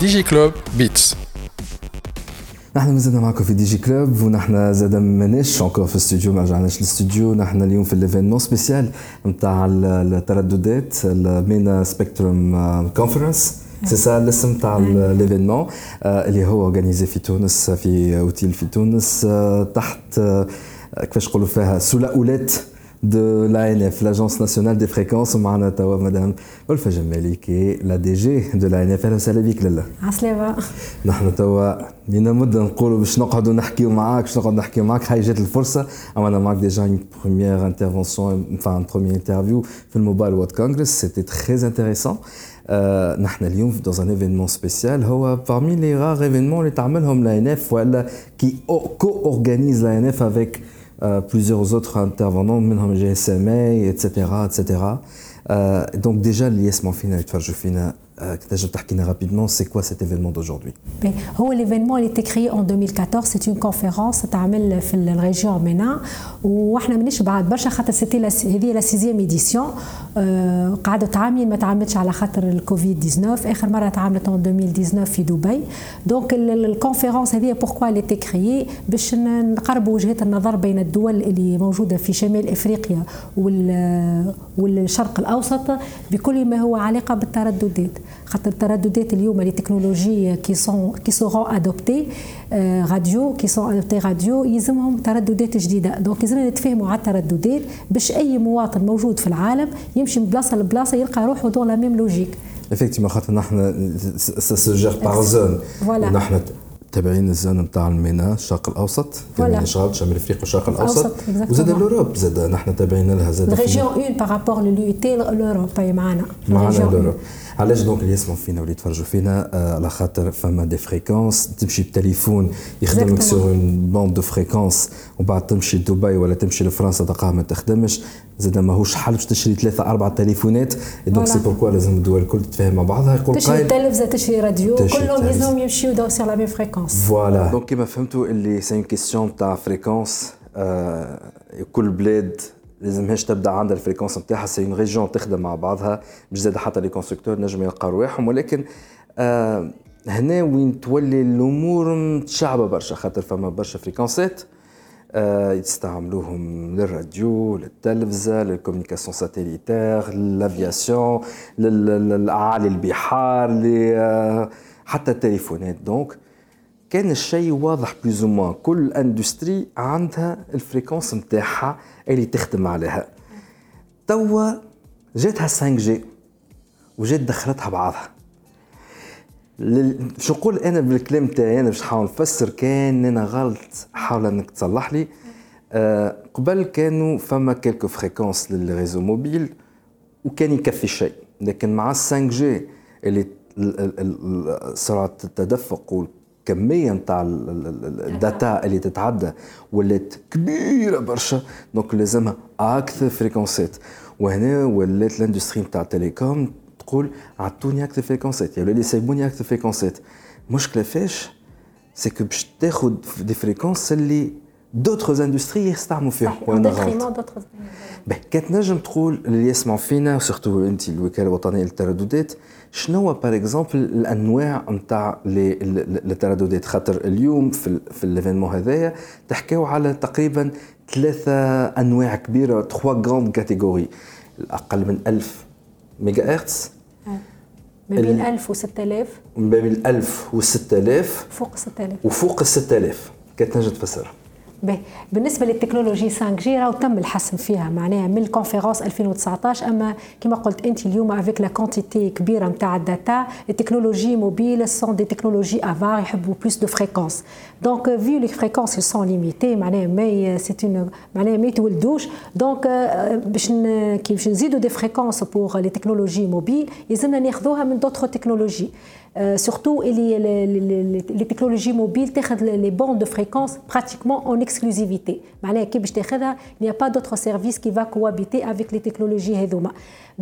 DJ Club Beats نحن مازلنا معكم في DJ Club ونحن زاد ماناش encore في الاستوديو ما رجعناش للاستوديو نحن اليوم في ال événement spécial نتاع الترددات ال MENA Spectrum Conference c'est ça الاسم تاع l'événement اللي هو organisé في تونس في أوتيل في تونس تحت كيفاش نقولوا فيها سلاؤولات de l'ANF, l'Agence nationale des fréquences ومعنا توا مدام ألفة جمالي qui est la DG de l'ANF أهلا وسهلا بك لاله عسلامة نحن توا لينا مدة نقولوا باش نقعدوا نحكيو معاك باش نقعدوا نحكيو معاك هاي جات الفرصة عملنا معاك déjà une première intervention enfin un premier interview في ال Mobile World Congress c'était très intéressant نحن اليوم dans un événement spécial. هو parmi les rares événements اللي تعملهم l'ANF ولا qui co-organise l'ANF avec Euh, plusieurs autres intervenants, منهم GSMA, etc. etc. Euh, donc déjà, l'ISM en final, تنجم تحكي rapidement c'est quoi cet événement d'aujourd'hui l'événement a été créé en 2014 c'est une conférence تعمل في ال région MENA وإحنا مانيش بعد برشا خاطر c'était هذه la sixième édition قعدت عامين ما تعملتش على خاطر الكوفيد 19 اخر مره تعملت en 2019 في دبي donc ال conférence هذه pourquoi elle était créée باش نقربوا وجهات النظر بين الدول اللي موجوده في شمال افريقيا والشرق الاوسط بكل ما هو علاقه بالترددات خاطر الترددات اليوم les technologies qui sont qui seront adoptées radio qui sont adoptées radio يلزمهم ترددات جديدة. donc لازمنا نتفاهموا على الترددات باش أي مواطن موجود في العالم يمشي من بلاصة لبلاصة يلقى روحه dans la même logique effectivement خاطر نحن gérés par zone ونحن تابعين ال zone نتاع المينا الشرق الأوسط في شمال شمال افريقيا والشرق الأوسط وزاد l'Europe زاد نحن تابعين لها زاد région 1 par rapport à toute l'Europe معنا معنا لوروب علاش donc اللي يسمعوا فينا واللي يتفرجوا فينا؟ على خاطر فما des fréquences تمشي بتليفون يخدمك sur une bande de fréquences ومن بعد تمشي لدبي ولا تمشي لفرنسا دقائق ما تخدمش. زاد ماهوش حل باش تشري ثلاثة أربعة تليفونات. donc c'est pourquoi لازم الدول الكل تتفاهم مع بعضها. يقول تشري تلفزة تشري راديو كلهم لازم يمشيو sur la même fréquence voilà donc كيما فهمتوا اللي c'est une question تاع fréquences كل بلاد لازمهاش تبدأ عندها ال fréquence نتاعها c'est une région تخدم مع بعضها مش زاد حتى les constructeurs نجم يلقاو رواحهم ولكن آه هنا وين تولي الأمور متشعبة برشا خاطر فما برشا fréquence ات آه يستعملوهم للراديو للتلفزة لل communication satellitaire لل aviation للأعالي البحار آه حتى التليفونات. donc كان الشيء واضح plus ou moins كل industrie عندها ال fréquence نتاعها اللي تخدم عليها. توا جاتها 5 G وجات دخلتها بعضها. شو نقول أنا بالكلام تاعي أنا باش نحاول نفسر كان أنا غلط حاول أنك تصلح لي. أه قبل كانوا فما quelques fréquences لل réseau mobile وكان يكفي شيء. لكن مع 5 G اللي سرعه التدفق الكميه نتاع ال data اللي تتعدى ولات كبيرة برشا. donc لازمها أكثر fréquence ات وهنا ولات ال industrie نتاع ال télécom تقول عطوني أكثر fréquence ات يا ولادي سيبوني أكثر fréquence ات مشكلة فاش؟ c'est que باش تاخذ des fréquences اللي d'autres industries يستعملوا فيهم وأنا غلط كانت نجم تقول اللي يسمعوا فينا surtout انت الوكالة الوطنية للترددات شنو par exemple الأنواع نتاع الترددات خاطر اليوم في في ال événement هذايا تحكيو على تقريبا ثلاثة أنواع كبيرة trois grandes catégories أقل من 1000 ميجا هرتز ما بين 1000 و 6000 ما بين 1000 و 6000 فوق 6000 وفوق ال 6000 كانت نجم تفسرها. باهي بالنسبة للتكنولوجي 5 G راهو تم الحسم فيها معناها من ال conférence 2019 أما كما قلت أنت اليوم avec la quantité كبيرة نتاع ال data ال technologies mobiles sont des technologies avares يحبوا plus de fréquences donc vu les fréquences sont limitées معناها mais c'est un معناها ما يتولدوش. donc باش كي باش نزيدوا des fréquences pour les technologies mobiles يلزمنا ناخذوها من d'autres technologies surtout les technologies mobiles تاخذ les bandes de fréquence pratiquement en exclusivité معناها كي باش تاخذها il n'y a pas d'autre service qui va cohabiter avec les technologies هذوما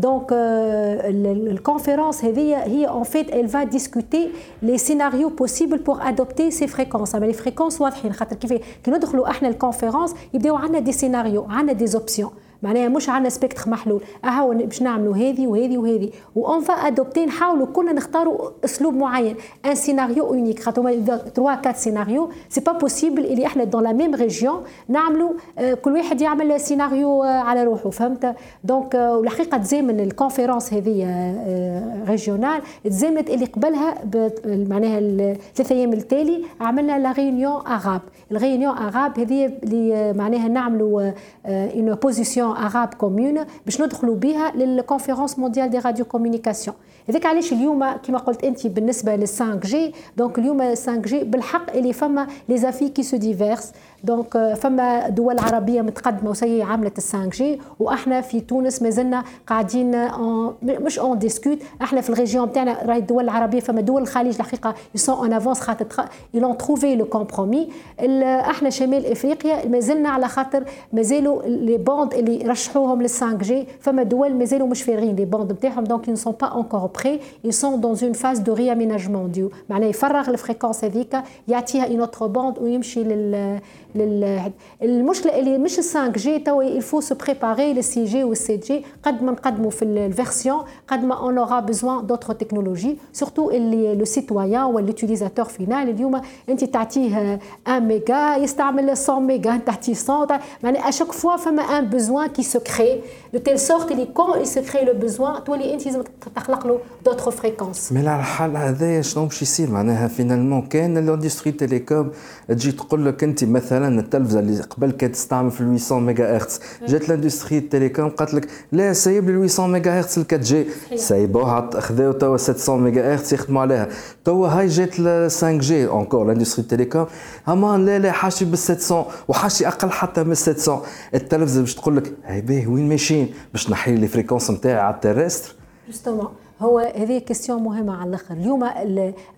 donc ال conférence هذه هي en fait elle va discuter les scénarios possibles pour adopter ces fréquences اما les fréquences واضحين خاطر كيف كي ندخلوا إحنا ال conférence يبداو عندنا des scénarios عندنا des options معناها مش عندنا spectre محلول. اهو باش نعملوا هذه وهذه وهذه. و on va adopter نحاولوا كلنا نختاروا أسلوب معين. un scénario unique خاطر 3 4 scénarios c'est pas possible اللي إحنا dans la même région نعملوا كل واحد يعمل سيناريو على روحه. فهمت؟ donc والحقيقة تزامن ال conférence هذه régionale تزامنت اللي قبلها معناها الثلاث أيام التالي عملنا la réunion arabe ال réunion arabe هذه اللي معناها نعملوا une position arabe commune باش ندخلوا بها لل conférence mondiale des radiocommunications هذاك علاش اليوم كما قلت أنت بالنسبة لل 5 G donc اليوم 5 G بالحق اللي فما les avis qui sont divers donc فما دول عربية متقدمة وسي عملت ال 5 G وإحنا في تونس مازلنا قاعدين مش on discute إحنا في ال région تاعنا راهي الدول العربية فما دول الخليج الحقيقة ils sont en avance خاطر ils ont trouvé le compromis إحنا شمال إفريقيا مازلنا على خاطر مازالوا les bandes اللي رشحوهم لل 5 G فما دول مازالوا مش فارغين les bandes نتاعهم donc ils ne sont pas encore prêts. Ils sont dans une phase de réaménagement du معناها يفرغ ال fréquence هذيك يعطيها une autre bande ويمشي لل المشكلة اللي مش 5 G توا il faut se préparer لل 6 G وال 7 G قد ما نقدموا في ال versions قد ما on aura besoin d'autres technologies surtout اللي le citoyen و l'utilisateur final اليوم أنت تعطيه 1 ميجا يستعمل 100 ميجا تعطيه 100 معناها à chaque fois فما un besoin qui se crée de telle sorte اللي quand il se crée le besoin تولي أنت لازم تخلق له d'autres fréquences mais على الحال هذايا شنو باش يصير؟ معناها finalement كان ال industrie télécom تجي تقول لك أنت مثلا التلفزة اللي قبل كانت تستعمل في 800 ميجا هرتز جات ال industrie télécom قالت لك لا سايب لي 800 ميجا هرتز ال 4 G سايبوها خذاو توا 700 ميجا هرتز يخدموا عليها. توا هاي جات ال 5 G encore ال industrie télécom اما لا لا حاشي بال 700 وحاشي أقل حتى من 700 التلفزة باش تقول لك هاي باهي وين ماشيين؟ باش نحي les fréquences نتاعي على ال terrestre. justement. هو هذه question مهمة على الآخر. اليوم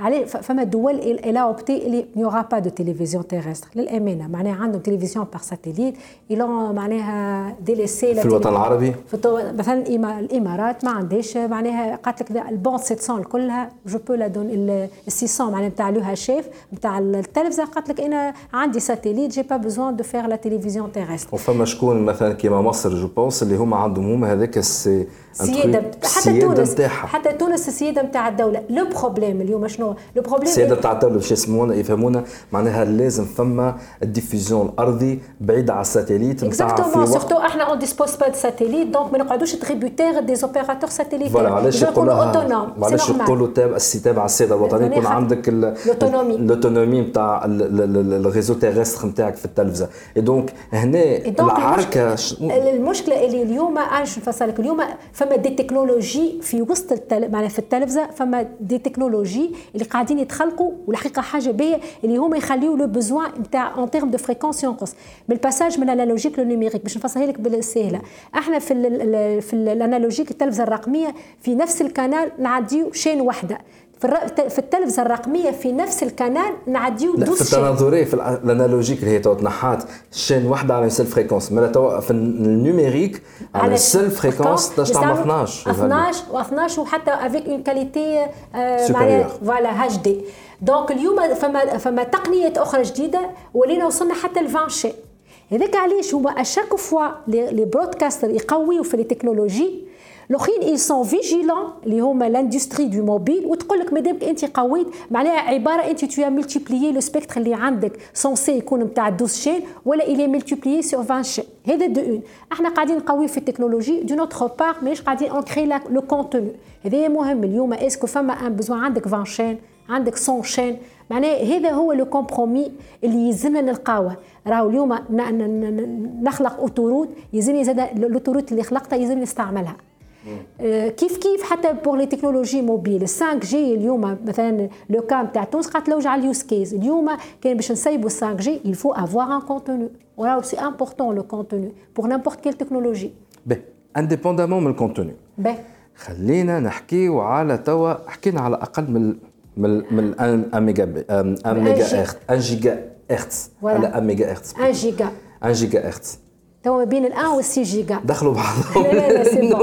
عليه فما دول elles ont opté اللي il n'y aura pas de télévision terrestre للأمانة معناها عندهم télévision par satellite ils ont معناها délaissé في الوطن العربي؟ في مثلا الإمارات ما عندهاش. معناها قالت لك ال bande 700 كلها je peux la donner ال 600 معناها نتاع l'UHF نتاع التلفزة. قالت لك أنا عندي satellite j'ai pas besoin de faire la télévision terrestre وفما شكون مثلا كيما مصر je pense اللي هما عندهم هما هذاك السي سيادة. حتى تونس. حتى تونس السياده نتاع الدولة. le problème اليوم شنو؟ le problème السياده نتاع الدولة باش يسمونا يفهمونا. معناها لازم فما ال diffusion الأرضي بعيد على ال satellite نتاع exactement surtout إحنا on dispose pas satellite donc ما نقعدوش tributaires des opérateurs satellite voilà علاش يقولوا علاش يقولوا تابع السي تابع السياده الوطنية؟ يكون عندك ال autonomie ال autonomie نتاع ال réseau terrestre نتاعك في التلفزة. et donc هنا العركة المشكلة اللي اليوم عايش نفصلك اليوم فما des technologies في وسط معناها في التلفزة فما des technologies اللي قاعدين يتخلقوا والحقيقة حاجة باهيه اللي هما يخليوا le besoin نتاع en termes de fréquences ينقص بال passage من ال analogique لل numérique باش نفسرها لك بالسهلة. إحنا في ال في ال analogique التلفزة الرقمية في نفس القناه نعديو chaîne واحدة. في التلفزة الرقمية في نفس القناه نعديو douze في التناظري في ال analogique اللي هي تو تنحات chaîne واحدة على seule fréquence مالا تو في ال numérique على seule fréquence تاش تعمل 12 12 و12 وحتى avec une qualité معناها voilà HD donc اليوم فما فما تقنيات أخرى جديدة ولينا وصلنا حتى ل 20 شي هذاك علاش هما à chaque fois les broadcasters يقويوا في ال technologies الاخرين ils sont vigilants اللي هما l'industrie du mobile وتقول لك مادامك انت قويت معناها عبارة أنت تو multiplié le spectre اللي عندك. censé يكون نتاع 12 chaînes ولا il est multiplié sur 20 chaînes هذا donc إحنا قاعدين نقوي في ال technologie de notre part مانيش قاعدين on crée le contenu هذا مهم. اليوم est-ce que فما un besoin عندك 20 chaînes عندك 100 chaînes معناه هذا هو le compromis اللي يلزمنا نلقاوه. راهو اليوم نخلق autoroute يلزمني زاد ال autoroute اللي خلقتها يلزمني نستعملها. كيف كيف حتى pour les technologies mobiles 5G اليوم مثلا لو كام تاع تونس قالت لوج على ال use case اليوم كان باش نسيبوا 5G il faut avoir un contenu. c'est important le contenu pour n'importe quelle technologie باهي indépendamment من ال contenu باهي خلينا نحكيو على توا حكينا على أقل من من من 1 ميجا 1 ميجا هرتز 1 جيجا هرتز على 1 ميجا هرتز 1 جيجا 1 جيجا هرتز توا بين الان وال 6 جيجا. دخلوا بعضهم. لا لا c'est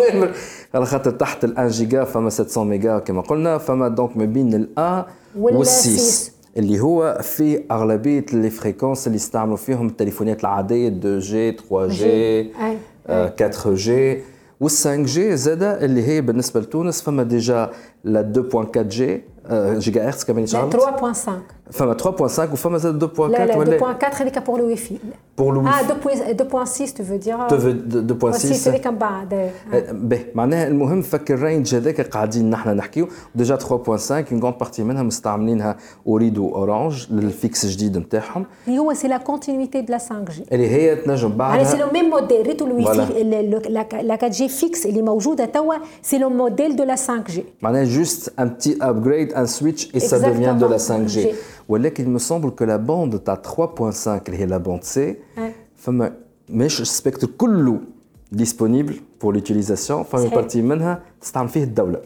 على خاطر تحت ال 1 جيجا فما 700 ميجا كما قلنا فما donc ما بين ال 1 وال 6 اللي هو في أغلبية les fréquences اللي يستعملوا فيهم التليفونات العادية 2 جي 3 جي 4 جي وال 5 جي زاده اللي هي بالنسبة لتونس فما déjà لا 2.4 جي جيجا هرتز كمان 3.5 فما 3.5 وفما زاد 2.4 لا لا 2.4 هذيك pour le Wi-Fi pour le آه 2.6 تو دير 2.6 هذيك من بعد باهي معناها المهم فك ال range هذاك قاعدين نحن نحكيو déjà 3.5 on compte partie منها مستعملينها أوريدو و Orange لل fixe جديد نتاعهم اللي هو c'est la continuité de la 5G اللي هي تنجم بعدها يعني c'est le même modèle ريتو الوي في la 4G fixe اللي موجوده توا c'est le modèle de la 5G معناها juste un petit upgrade un switch et ça devient de la 5G. ولكن il me semble que la bande تاع 3.5 اللي هي la bande C فما مش ال spectre كله ديسپونيبل بور لوتيليزاسيون فما partie منها تستعمل فيه الدولة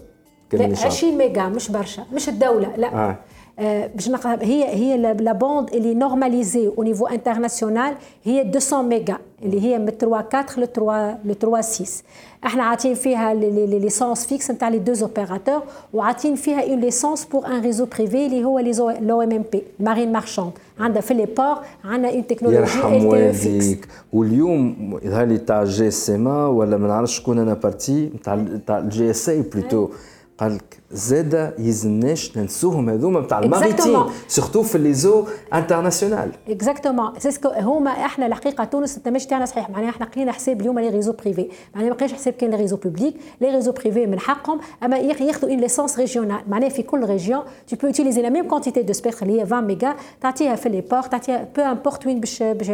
20 ميجا مش برشا مش الدولة لا آه. باش هي هي لا بوند اللي نورماليزي أو نيفو انترناسيونال هي 200 ميجا اللي هي من 3 4 ل 3 ل 3 6 إحنا عاطين فيها لي ليسونس فيكس نتاع لي دوز اوبيراتور وعاطين فيها اون ليسونس بور ان ريزو بريفي اللي هو لو ام ام بي مارين مارشاند عندها في لي بور عندنا اون تكنولوجي يرحم والديك واليوم يظهر لي تاع جي اس ام ولا ما نعرفش شكون أنا بارتي تاع تاع الجي اس اي بلوتو قال لك زاد يزناش ننسوهم هذوما نتاع ال maritime surtout في لي زو انترناسيونال اكزاكتومون سيسكو هما إحنا الحقيقة تونس التمش تاعنا صحيح. معناها إحنا قلنا حساب اليوم les réseaux privés معناها ما قلناش حساب كان les réseaux publics les réseaux privés من حقهم. أما ياخذوا une licence régionale معناها في كل région tu peux utiliser la même quantité de spectre اللي هي 20 ميجا تعطيها في les ports تعطيها peu importe وين باش باش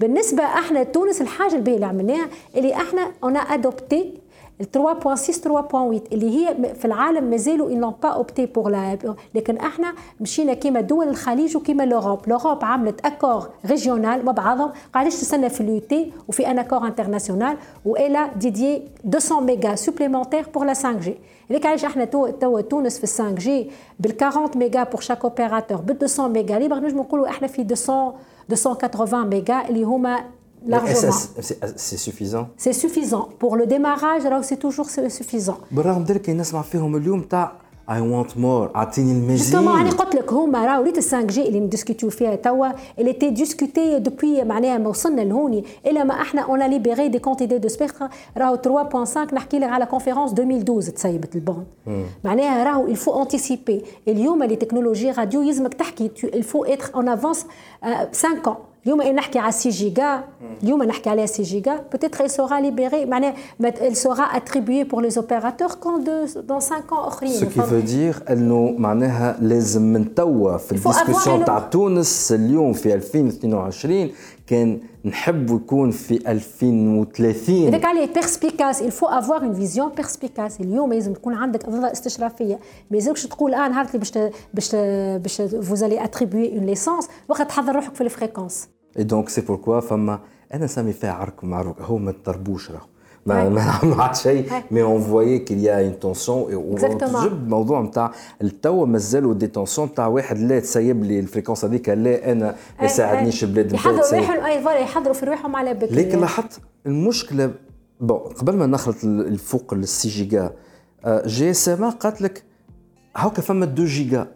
بالنسبة إحنا تونس الحاجة الباهية اللي عملناها اللي إحنا اون ادوبتي 3.6 3.8 اللي هي في العالم مازالوا ils n'ont pas opté pour la لكن إحنا مشينا كيما دول الخليج وكيما لوروب لوروب عملت اكور ريجيونال مع بعضهم قاعدش تستنى في اليو تي وفي ان اكور انترناسيونال والا ديديي 200 ميجا سوبليمونتير بور لا 5 جي هذيك علاش إحنا تو تو تونس في 5 جي بال 40 ميجا بور شاك اوبيراتور بال 200 ميجا ليبر نجم نقولوا إحنا في 200 280 ميجا اللي هما largement. C'est suffisant? C'est suffisant. Pour le démarrage, alors c'est toujours suffisant. بالرغم ذلك نسمع فيهم اليوم تاع I want more. اعطيني المزيد جوستومون أنا قلت لك هما راهو ريت 5 جي اللي ندسكوتيو فيها توا اللي تي ديسكوتي دوبوي معناها ما وصلنا لهوني الا ما إحنا اون ليبيري دي كونتيتي دو سبيكتر راهو 3.5 نحكي لك على كونفيرونس 2012 تسيبت البوند معناها راهو الفو انتيسيبي اليوم les technologies radio يلزمك تحكي il faut être en avance 5 ans. اليوم نحكي على 6 جيجا اليوم نحكي على 6 جيجا peut-être elle sera libérée. معناها elle sera attribuée pour les opérateurs quand de, dans 5 ans اخرين ce qui veut dire انه معناها لازم من توا في ال discussion تاع تونس اليوم في 2022 كان نحب يكون في 2030 هذاك عليه perspicace faut avoir une vision perspicace. اليوم لازم تكون عندك نظره استشرافية. ما يلزمكش تقول آه نهار اللي باش باش باش vous allez attribuer une licence وقت تحضر روحك في الفريكونس اي دونك سي بوركوا فما أنا نسمي فيها عرك معروك هو ما تضربوش راهو ما شيء mais on voyait qu'il y a une tension وجب موضوع نتاع التوا مازالوا des tensions نتاع واحد لا تسيب لي ال fréquences هذيك لا أنا ما يساعدنيش بلاد يحضروا روحهم et voilà يحضروا في روحهم على بكري لكن لاحظت المشكلة bon قبل ما نخلط الفوق ال six giga GSM قالت لك هاكا فما 2 جيجا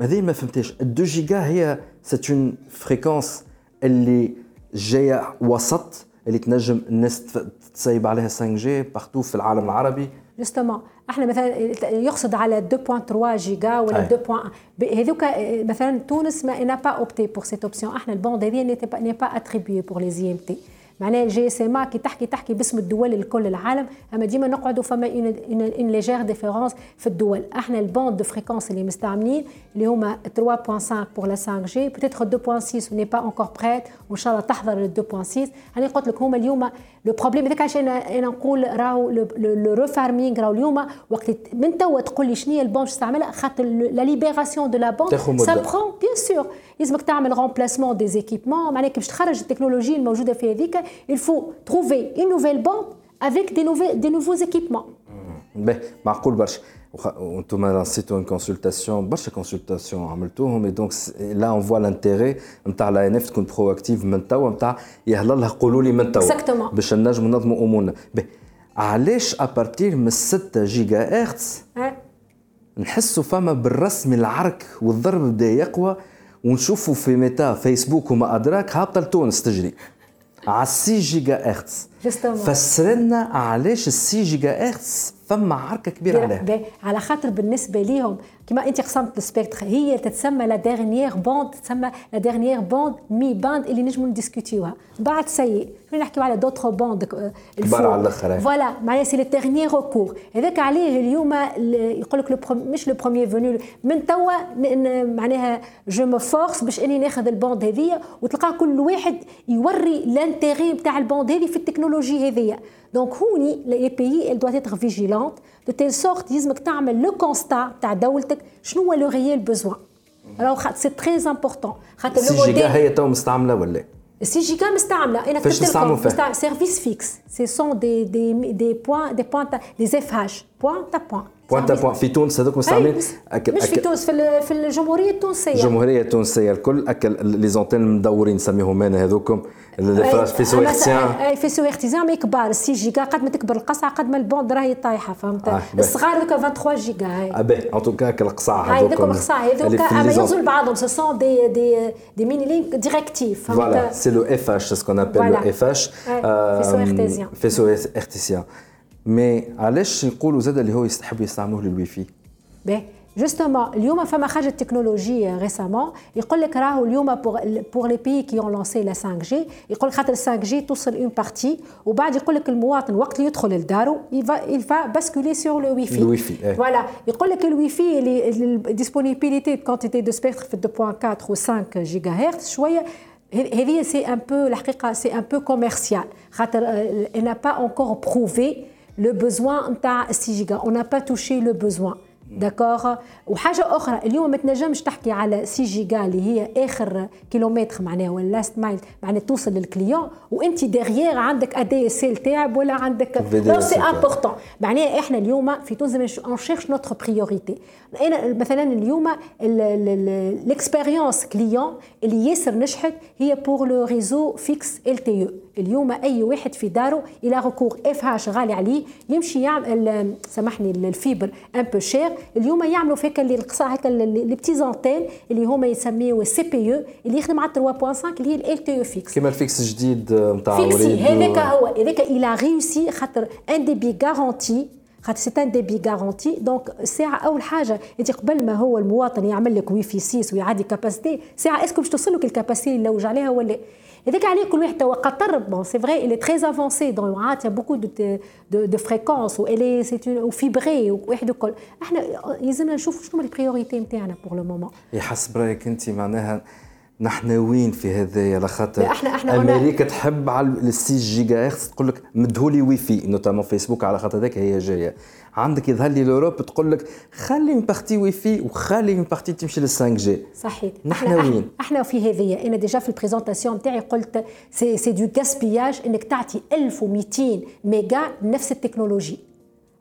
هذه ما فهمتيش ال 2 جيجا هي c'est une fréquence اللي جاية وسط اللي تنجم الناس تسيب عليها 5G partout في العالم العربي. justement إحنا مثلا يقصد على 2.3 جيجا ولا 2. هذوك مثلا تونس ما n'a pas opté pour cette option. إحنا ال bande هذه n'est pas attribuée pour les IMT معناها ال GSM كي تحكي تحكي باسم الدول الكل العالم أما ديما نقعدوا فما une légère différence في الدول. إحنا ال bande de fréquences اللي مستعملين اللي هما 3.5 pour la 5G peut-être 2.6 on n'est pas encore prêts وان شاء الله تحضر ال 2.6 أنا قلت لك هما اليوم le problème هذاك علاش أنا أنا نقول راهو le refarming راهو اليوم وقت من توا تقول لي شنو هي ال bande تستعملها خاطر la libération de la bande ça prend bien sûr لازمك تعمل remplacement des équipements معناها باش تخرج التكنولوجي الموجودة في هذيك il faut trouver une nouvelle bande avec des, nouveaux, des nouveaux équipements. باهي معقول برشا وأنتم لانسيتو une consultation برشا consultations عملتوهم et donc là on voit l'intérêt نتاع l'ANF تكون proactive من توا نتاع يهلا لها قولوا لي من توا باش نجموا ننظموا امورنا علاش à partir من 6 جيجا هرتز نحسوا فما بالرسم العرك والضرب بدا يقوى ونشوفوا في ميتا فيسبوك وما أدراك هابطة لتونس تجري. على 6 جيجا هرتز فسر لنا علاش ال six gigahertz فما عركة كبيرة عليها. على خاطر بالنسبة ليهم كما انت قسمت ال spectre هي تتسمى la dernière bande تتسمى la dernière bande mais bande اللي نجموا نديسكوتيوها. بعد سيء نحكيو على d'autres bandes كبار على الآخر voilà معناها c'est le dernier recours هذاك عليه اليوم يقول لك مش le premier venu من توا معناها je me force باش اني ناخذ ال bande هذيا وتلقى كل واحد يوري l'intérêt نتاع ال bande هذه في التكنولوجي هذيا. donc هوني les pays ils doivent être vigilants de telle sorte يلزمك تعمل le constat تاع دولتك شنو هو le réel besoin alors c'est très important خاطر le giga هي تو مستعمله ولا six giga مستعمله أنا فاش نستعملوا فيها service fixe ce sont des des des point des point دي اف هاش بوان تا بوان بوان تا بوان في تونس هذوك مستعملين مش في تونس في, في الجمهورية التونسية. الجمهورية التونسية الكل أكل les antennes مدورين نسميهم أنا هذوكم فيسو ارتيزيان أي فيسو ارتيزيان مي كبار 6 جيجا قد ما تكبر القصعة قد ما ال bande راهي طايحة فهمت؟ آه الصغار هذوك 23 جيجا هاي. باهي en tout cas القصع هذوك هذوك القصع هذوك أما يوصلوا لبعضهم سو سون دي دي دي ميني لينك ديريكتيف فوالا سي لو اف اش سكون ابل لو اف اش faisceaux hertziens faisceaux hertziens mais علاش يقولوا زاد اللي هو يستحبوا يستعملوه للوي في باهي justement اليوم فما خرجت technologie récemment يقول لك راهو اليوم pour les pays qui ont lancé la 5G يقول لك خاطر 5G توصل une partie وبعد يقول لك المواطن وقت اللي يدخل لدارو il va basculer sur le wifi. Le wifi voilà. يقول لك ال Wi-Fi ال disponibilité quantité de spectre في 2.4 و 5 جيجا هرتز شوية هذه c'est un peu الحقيقة c'est un peu commercial خاطر n'a pas encore prouvé le besoin نتاع 6 جيجا on n'a pas touché le besoin. d'accord وحاجه أخرى اليوم ما تنجمش تحكي على 6 جيجا اللي هي آخر كيلومتر معناها ولا last mile معناها توصل لل client وانت derrière عندك ADSL تاعب ولا عندك donc c'est important معناها إحنا اليوم في تونس on cherche notre priorité أنا مثلا اليوم ال expérience client اللي ياسر نجحت هي pour le réseau fixe LTE اليوم أي واحد في داره إلى recours FH غالي عليه يمشي يعمل سامحني ال fibre un peu chère اليوم يعملوا فيك اللي القصا هكا les petites antennes اللي هما يسميوه CPE اللي يخدم على 3.5 اللي هي LTE fixe كيما ال fixe الجديد نتاع وليد هذاك هو هذاك il a réussi خاطر un débit garanti خاطر c'est un débit garanti donc الساعة أول حاجة أنت قبل ما هو المواطن يعمل لك وي في 6 ويعدي capacité ساعة est-ce que باش توصل لك ال capacité اللي لوج عليها ولا؟ هذاك عليه كل واحد توا قطر bon c'est vrai elle est très avancée donc عاد beaucoup de de, de fréquences و الي سي وفيبري وواحد الكل إحنا يلزمنا نشوف شنو ال priorité نتاعنا pour le moment يحسب رايك انت معناها نحن وين في هذايا لخاطر إحنا إحنا أمريكا تحب على ال six gigahertz تقول لك مدهولي Wi-Fi notamment فيسبوك على خاطر هذاك هي جاية عندك يظهر لي l'Europe تقول لك خلي من partie Wi-Fi وخلي من partie تمشي لل 5G صحيح. نحن وين؟ إحنا في هذه أنا déjà في ال présentation نتاعي قلت c'est c'est du gaspillage إنك تعطي 1200 ميجا نفس التكنولوجي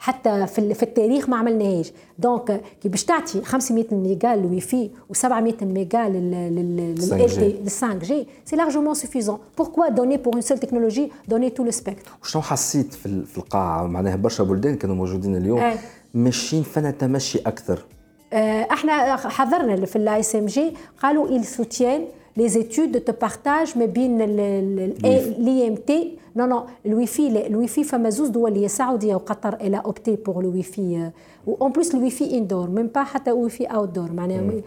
حتى في, في التاريخ ما عملناهاش. donc كي باش تعطي 500 méga لل Wi-Fi و700 ميجا لل 5G c'est largement suffisant pourquoi donner pour une seule technologie donner tout le spectre وشنو حسيت في, في القاعة؟ معناها برشا بلدان كانوا موجودين اليوم. آه. ماشيين فينا تمشي أكثر. آه إحنا حضرنا في ال ASMG قالوا il soutient les études de partage ما بين ال IMT non non ال Wi-Fi ال Wi-Fi فما زوز دول هي السعوديه وقطر اللي opté pour ال Wi-Fi en plus ال Wi-Fi indoor même pas حتى Wi-Fi outdoor معناها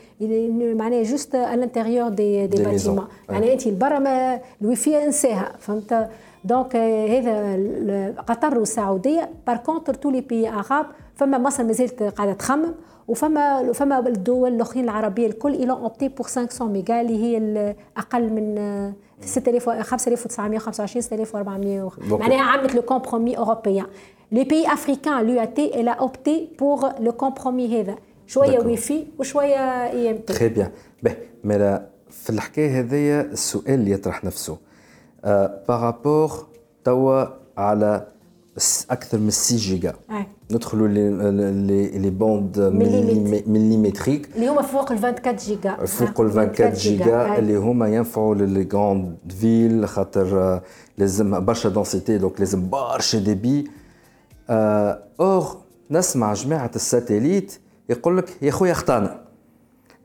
معناها juste l'intérieur des des bâtiments معناها انت البرا الويفي انساها فهمت donc هذا قطر والسعوديه par contre tous les pays arabes فما مصر مازالت قاعدة تخمم وفما فما الدول الأخرين العربية الكل اللي opté pour 500 ميجا اللي هي أقل من 6000 5925 6400 معناها عملت le compromis européen les pays africains l'UAT elle a opté pour le compromis هذا. شوية وي في وشوية IMT très bien mais في الحكاية هذيا السؤال اللي يطرح نفسه. par rapport توا على أكثر من 6 جيجا ندخلوا les les bandes millimétriques اللي هما فوق ال 24 جيجا فوق ال 24 جيجا اللي هما ينفعوا ل les grandes villes خاطر لازم برشا densité donc لازم برشا débit or نسمع جماعة ال satellite يقول لك يا خويا اخطانا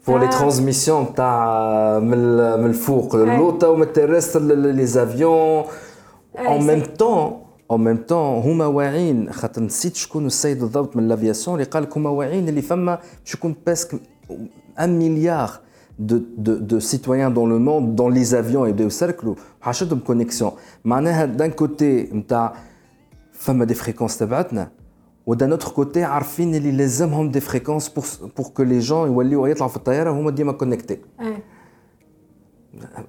pour les transmissions تاع من الفوق للوطا ومن ال terrestre les avions en même temps أو ميم طون هما واعيين خاطر نسيت شكون السيد بالضبط من l'aviation اللي قال لك هما واعيين اللي فما باش يكون parce que un milliard de, de, de citoyens dans le monde dans les avions يبداو يسركلوا حاشدهم connexion معناها d'un côté نتاع فما des fréquences تبعتنا و d'un autre côté عارفين اللي لازمهم des fréquences pour pour que les gens يوليو يطلعوا في الطياره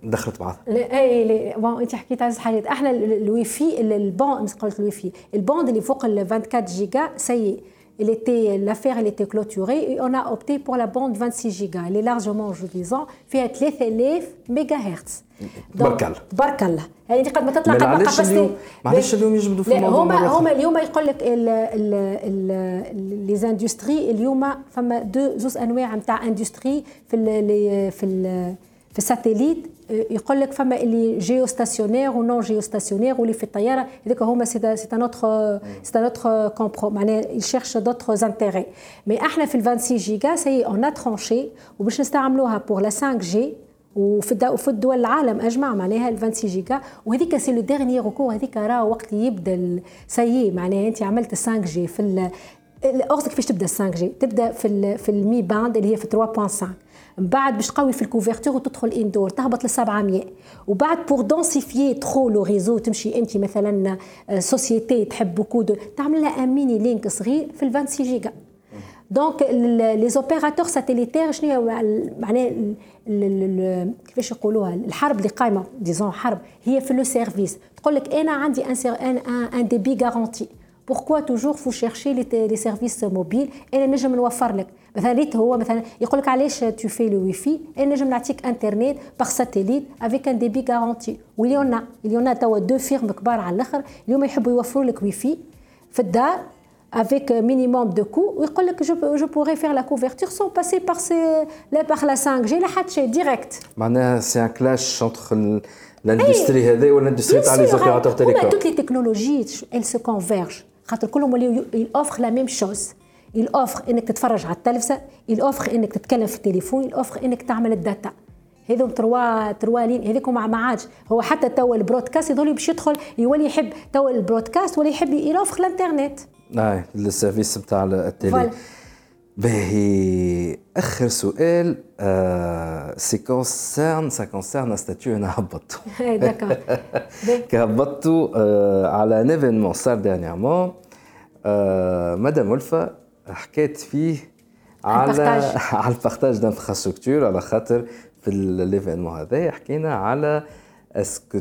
دخلت بعض. eh bon أنت حكيت على حاجات إحنا ال Wi-Fi ال bande قلت ال Wi-Fi. ال bande اللي فوق ال 24 جيجا c'est il était l'affaire elle était clôturée et on a opté pour la bande 26 gigas elle est largement je disons فيها 3000 ميجا هرتز برك الله برك الله يعني قد ما تطلع قد ما اليوم معلش اليوم يجبدوا في الموضوع هما هما اليوم يقول لك les industries اليوم فما deux زوز انواع نتاع industries في ال في ال في ال satellite يقول لك فما اللي géostationnaire و non géostationnaire واللي في الطيارة هذوك هما c'est c'est un autre c'est un autre compromis معناها ils cherchent d'autres intérêts mais إحنا في ال 26 جيجا c'est on a tranché وباش نستعملوها pour la 5G وفي وفي الدول العالم أجمع معناها ال 26 جيجا وهذيك c'est le dernier recours هذيك راه وقت يبدأ c'est معناها أنت عملت 5G في قصدك كيفاش تبدأ 5G تبدأ في في ال mid band اللي هي في 3.5 من بعد باش تقوي في ال couverture وتدخل indoor تهبط ل 700 وبعد pour densifier trop le réseau تمشي أنت مثلا société تحب beaucoup تعمل لها un mini link صغير في ال 26 جيجا donc les opérateurs satellitaires شنو معناها كيفاش يقولوها؟ الحرب اللي قايمة disons حرب هي في le service تقول لك أنا عندي un un débit garanti pourquoi toujours vous cherchez les services mobiles أنا نجم نوفر لك مثلا ريت هو مثلا يقول لك علاش تو في le Wi-Fi أنا نجم نعطيك انترنت par satellite avec un débit garanti واليوم اليوم توا des firmes كبار على الأخر اليوم يحبوا يوفروا لك وي في في الدار avec minimum de coût ويقول لك je, je pourrais faire la couverture sans passer par, ces, par la 5G لا حد شيء direct. معناها c'est un clash entre l'industrie هذا وال industrie تاع les opérateurs télécoms toutes les technologies elles se convergent. خاطر كلهم ولاو يوفر la même chose. يوفر إنك تتفرج على التلفزة يوفر إنك تتكلم في التليفون يوفر إنك تعمل ال data. هذوم trois trois لين هذيك ما عادش. هو حتى تو ال broadcast يظل باش يدخل يولي يحب تو ال broadcast ولا يحب يوفر الإنترنت. اي ال service نتاع ال télé باهي. آخر سؤال ça concerne ça concerne statut أنا هبطته هبطته على un événement صار dernièrement مدام ألفة حكيت فيه على على ال partage d'infrastructure على خاطر في l'événement هذا حكينا على est-ce que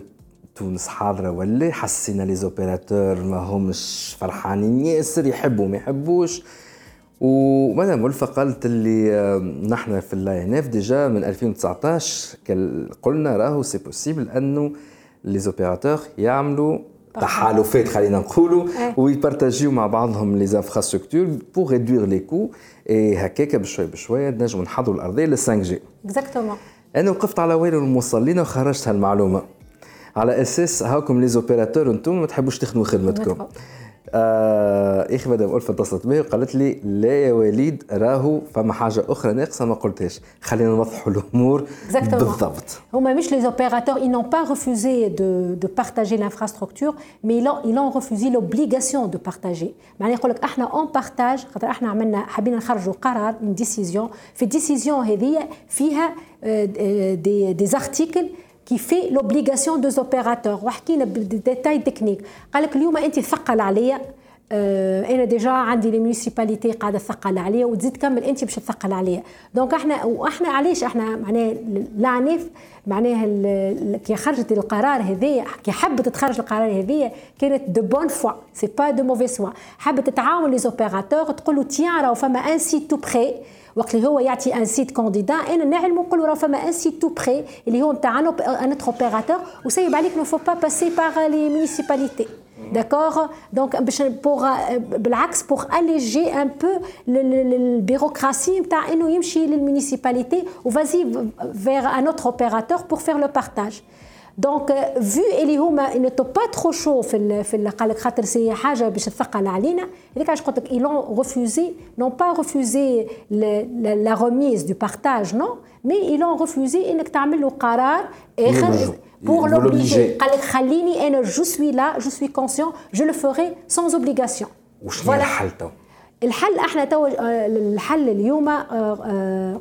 تونس حاضرة ولا حسينا les opérateurs ما همش فرحانين. ياسر يحبوا ما يحبوش. ومدام ألفة قالت اللي نحن في ال ANF déjà من 2019 قلنا راهو c'est possible أنه les opérateurs يعملوا تحالفات خلينا نقولوا ويبارتاجيو مع بعضهم les infrastructures pour réduire les coûts اي هكاك بشوي بشوي نجموا نحضروا الارضيه لل 5G exactement أنا وقفت على ويل للمصلين وخرجت هالمعلومة. على أساس هاكم les opérateurs أنتم ما تحبوش تخدموا خدمتكم. آه أخي مدام ألفة اتصلت بي وقالت لي لا يا وليد راهو فما حاجة أخرى ناقصة ما قلتهاش. خلينا نوضحوا الأمور بالضبط. هما مش les opérateurs ils n'ont pas refusé de de partager l'infrastructure mais ils ont ils ont refusé l'obligation de partager. معناها يقول لك إحنا on partage خاطر إحنا عملنا حبينا نخرجوا قرار une décision في ال décision هذه فيها des des articles qui fait l'obligation des opérateurs. وحكينا بال détail technique قال لك اليوم انت ثقل عليا آه أنا déjà عندي les municipalités قاعدة تثقل عليا وتزيد كمل أنت باش تثقل عليا. donc إحنا وإحنا علاش إحنا معناها العنف معناها كي خرجت القرار هذايا كي حبت تخرج القرار هذايا كانت de bonne foi c'est pas de mauvaise foi حبت تتعاون les opérateurs تقول له tiens راهو فما un site tout près وقت اللي هو يعطي un site candidat أنا نعلم نقول راه فما un site tout près اللي هو نتاع un opérateur وسيب عليك ne faut pas passer par les municipalités d'accord donc باش pour بالعكس pour alléger un peu ال bureaucratie نتاع انه يمشي لل municipalité و vas-y vers un autre opérateur pour faire le partage donc vu اللي هما n'étaient pas trop chauds في ال في قال لك خاطر c'est حاجة باش تثقل علينا هذيك علاش قلت لك ils ont refusé non pas refusé la remise de partage non mais ils ont refusé انك تعمل له قرار اخر pour l'obliger. قال لك خليني أنا je suis là je suis conscient je le ferai sans obligation وش هو الحل تو؟ الحل إحنا تو الحل اليوم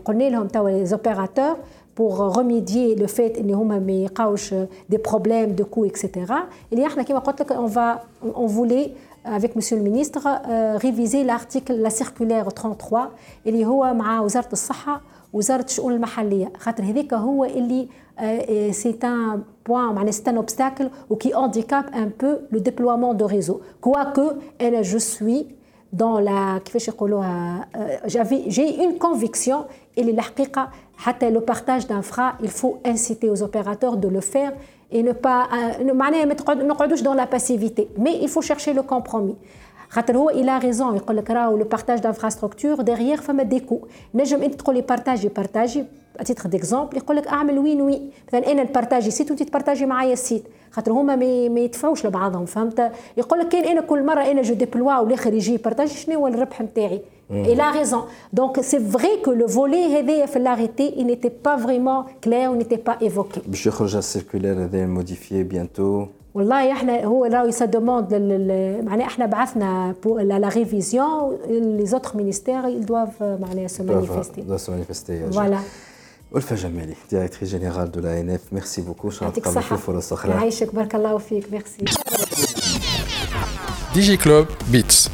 قلنا لهم tous les opérateurs pour remédier le fait ان هما ما يلقاوش des problèmes de coûts etc اللي إحنا كما قلت لك on va on voulait avec monsieur le ministre réviser l'article la circulaire 33 اللي هو مع وزاره الصحه وزاره الشؤون المحليه خاطر هذاك هو اللي c'est un point معناها c'est un obstacle و qui handicape un peu le déploiement de réseau quoique أنا je suis dans la كيفاش يقولوها j'avais j'ai une conviction اللي الحقيقة حتى le partage d'infra il faut inciter aux opérateurs de le faire et ne pas معناها ما نقعدوش dans la passivité. Mais il faut chercher le compromis. خاطر هو il a raison يقول لك راهو le partage d'infrastructure derrière فما des coûts نجم انت تقول لي partager titre d'exemple يقول لك أعمل وين وين مثلا أنا ن partager site وانت ت partager معايا ال site خاطر هما ما يدفعوش لبعضهم فهمت يقول لك كان أنا كل مرة أنا je déploie والآخر يجي ي partager شنو هو الربح نتاعي Et la raison. Donc c'est vrai que le volet هذايا في l'arrêté il n'était pas vraiment clair, il n'était pas évoqué. باش يخرج ال circulaire هذايا modifiée bientôt والله إحنا هو راهو ça demande معناها إحنا بعثنا la révision les autres ministères ils doivent معناها se manifester. doivent se manifester. Voilà. ألفة جمالي directrice générale de l'ANF merci beaucoup شرف يعطيك فرص أخرى يعيشك بارك الله فيك ميرسي دي جي كلوب بيتس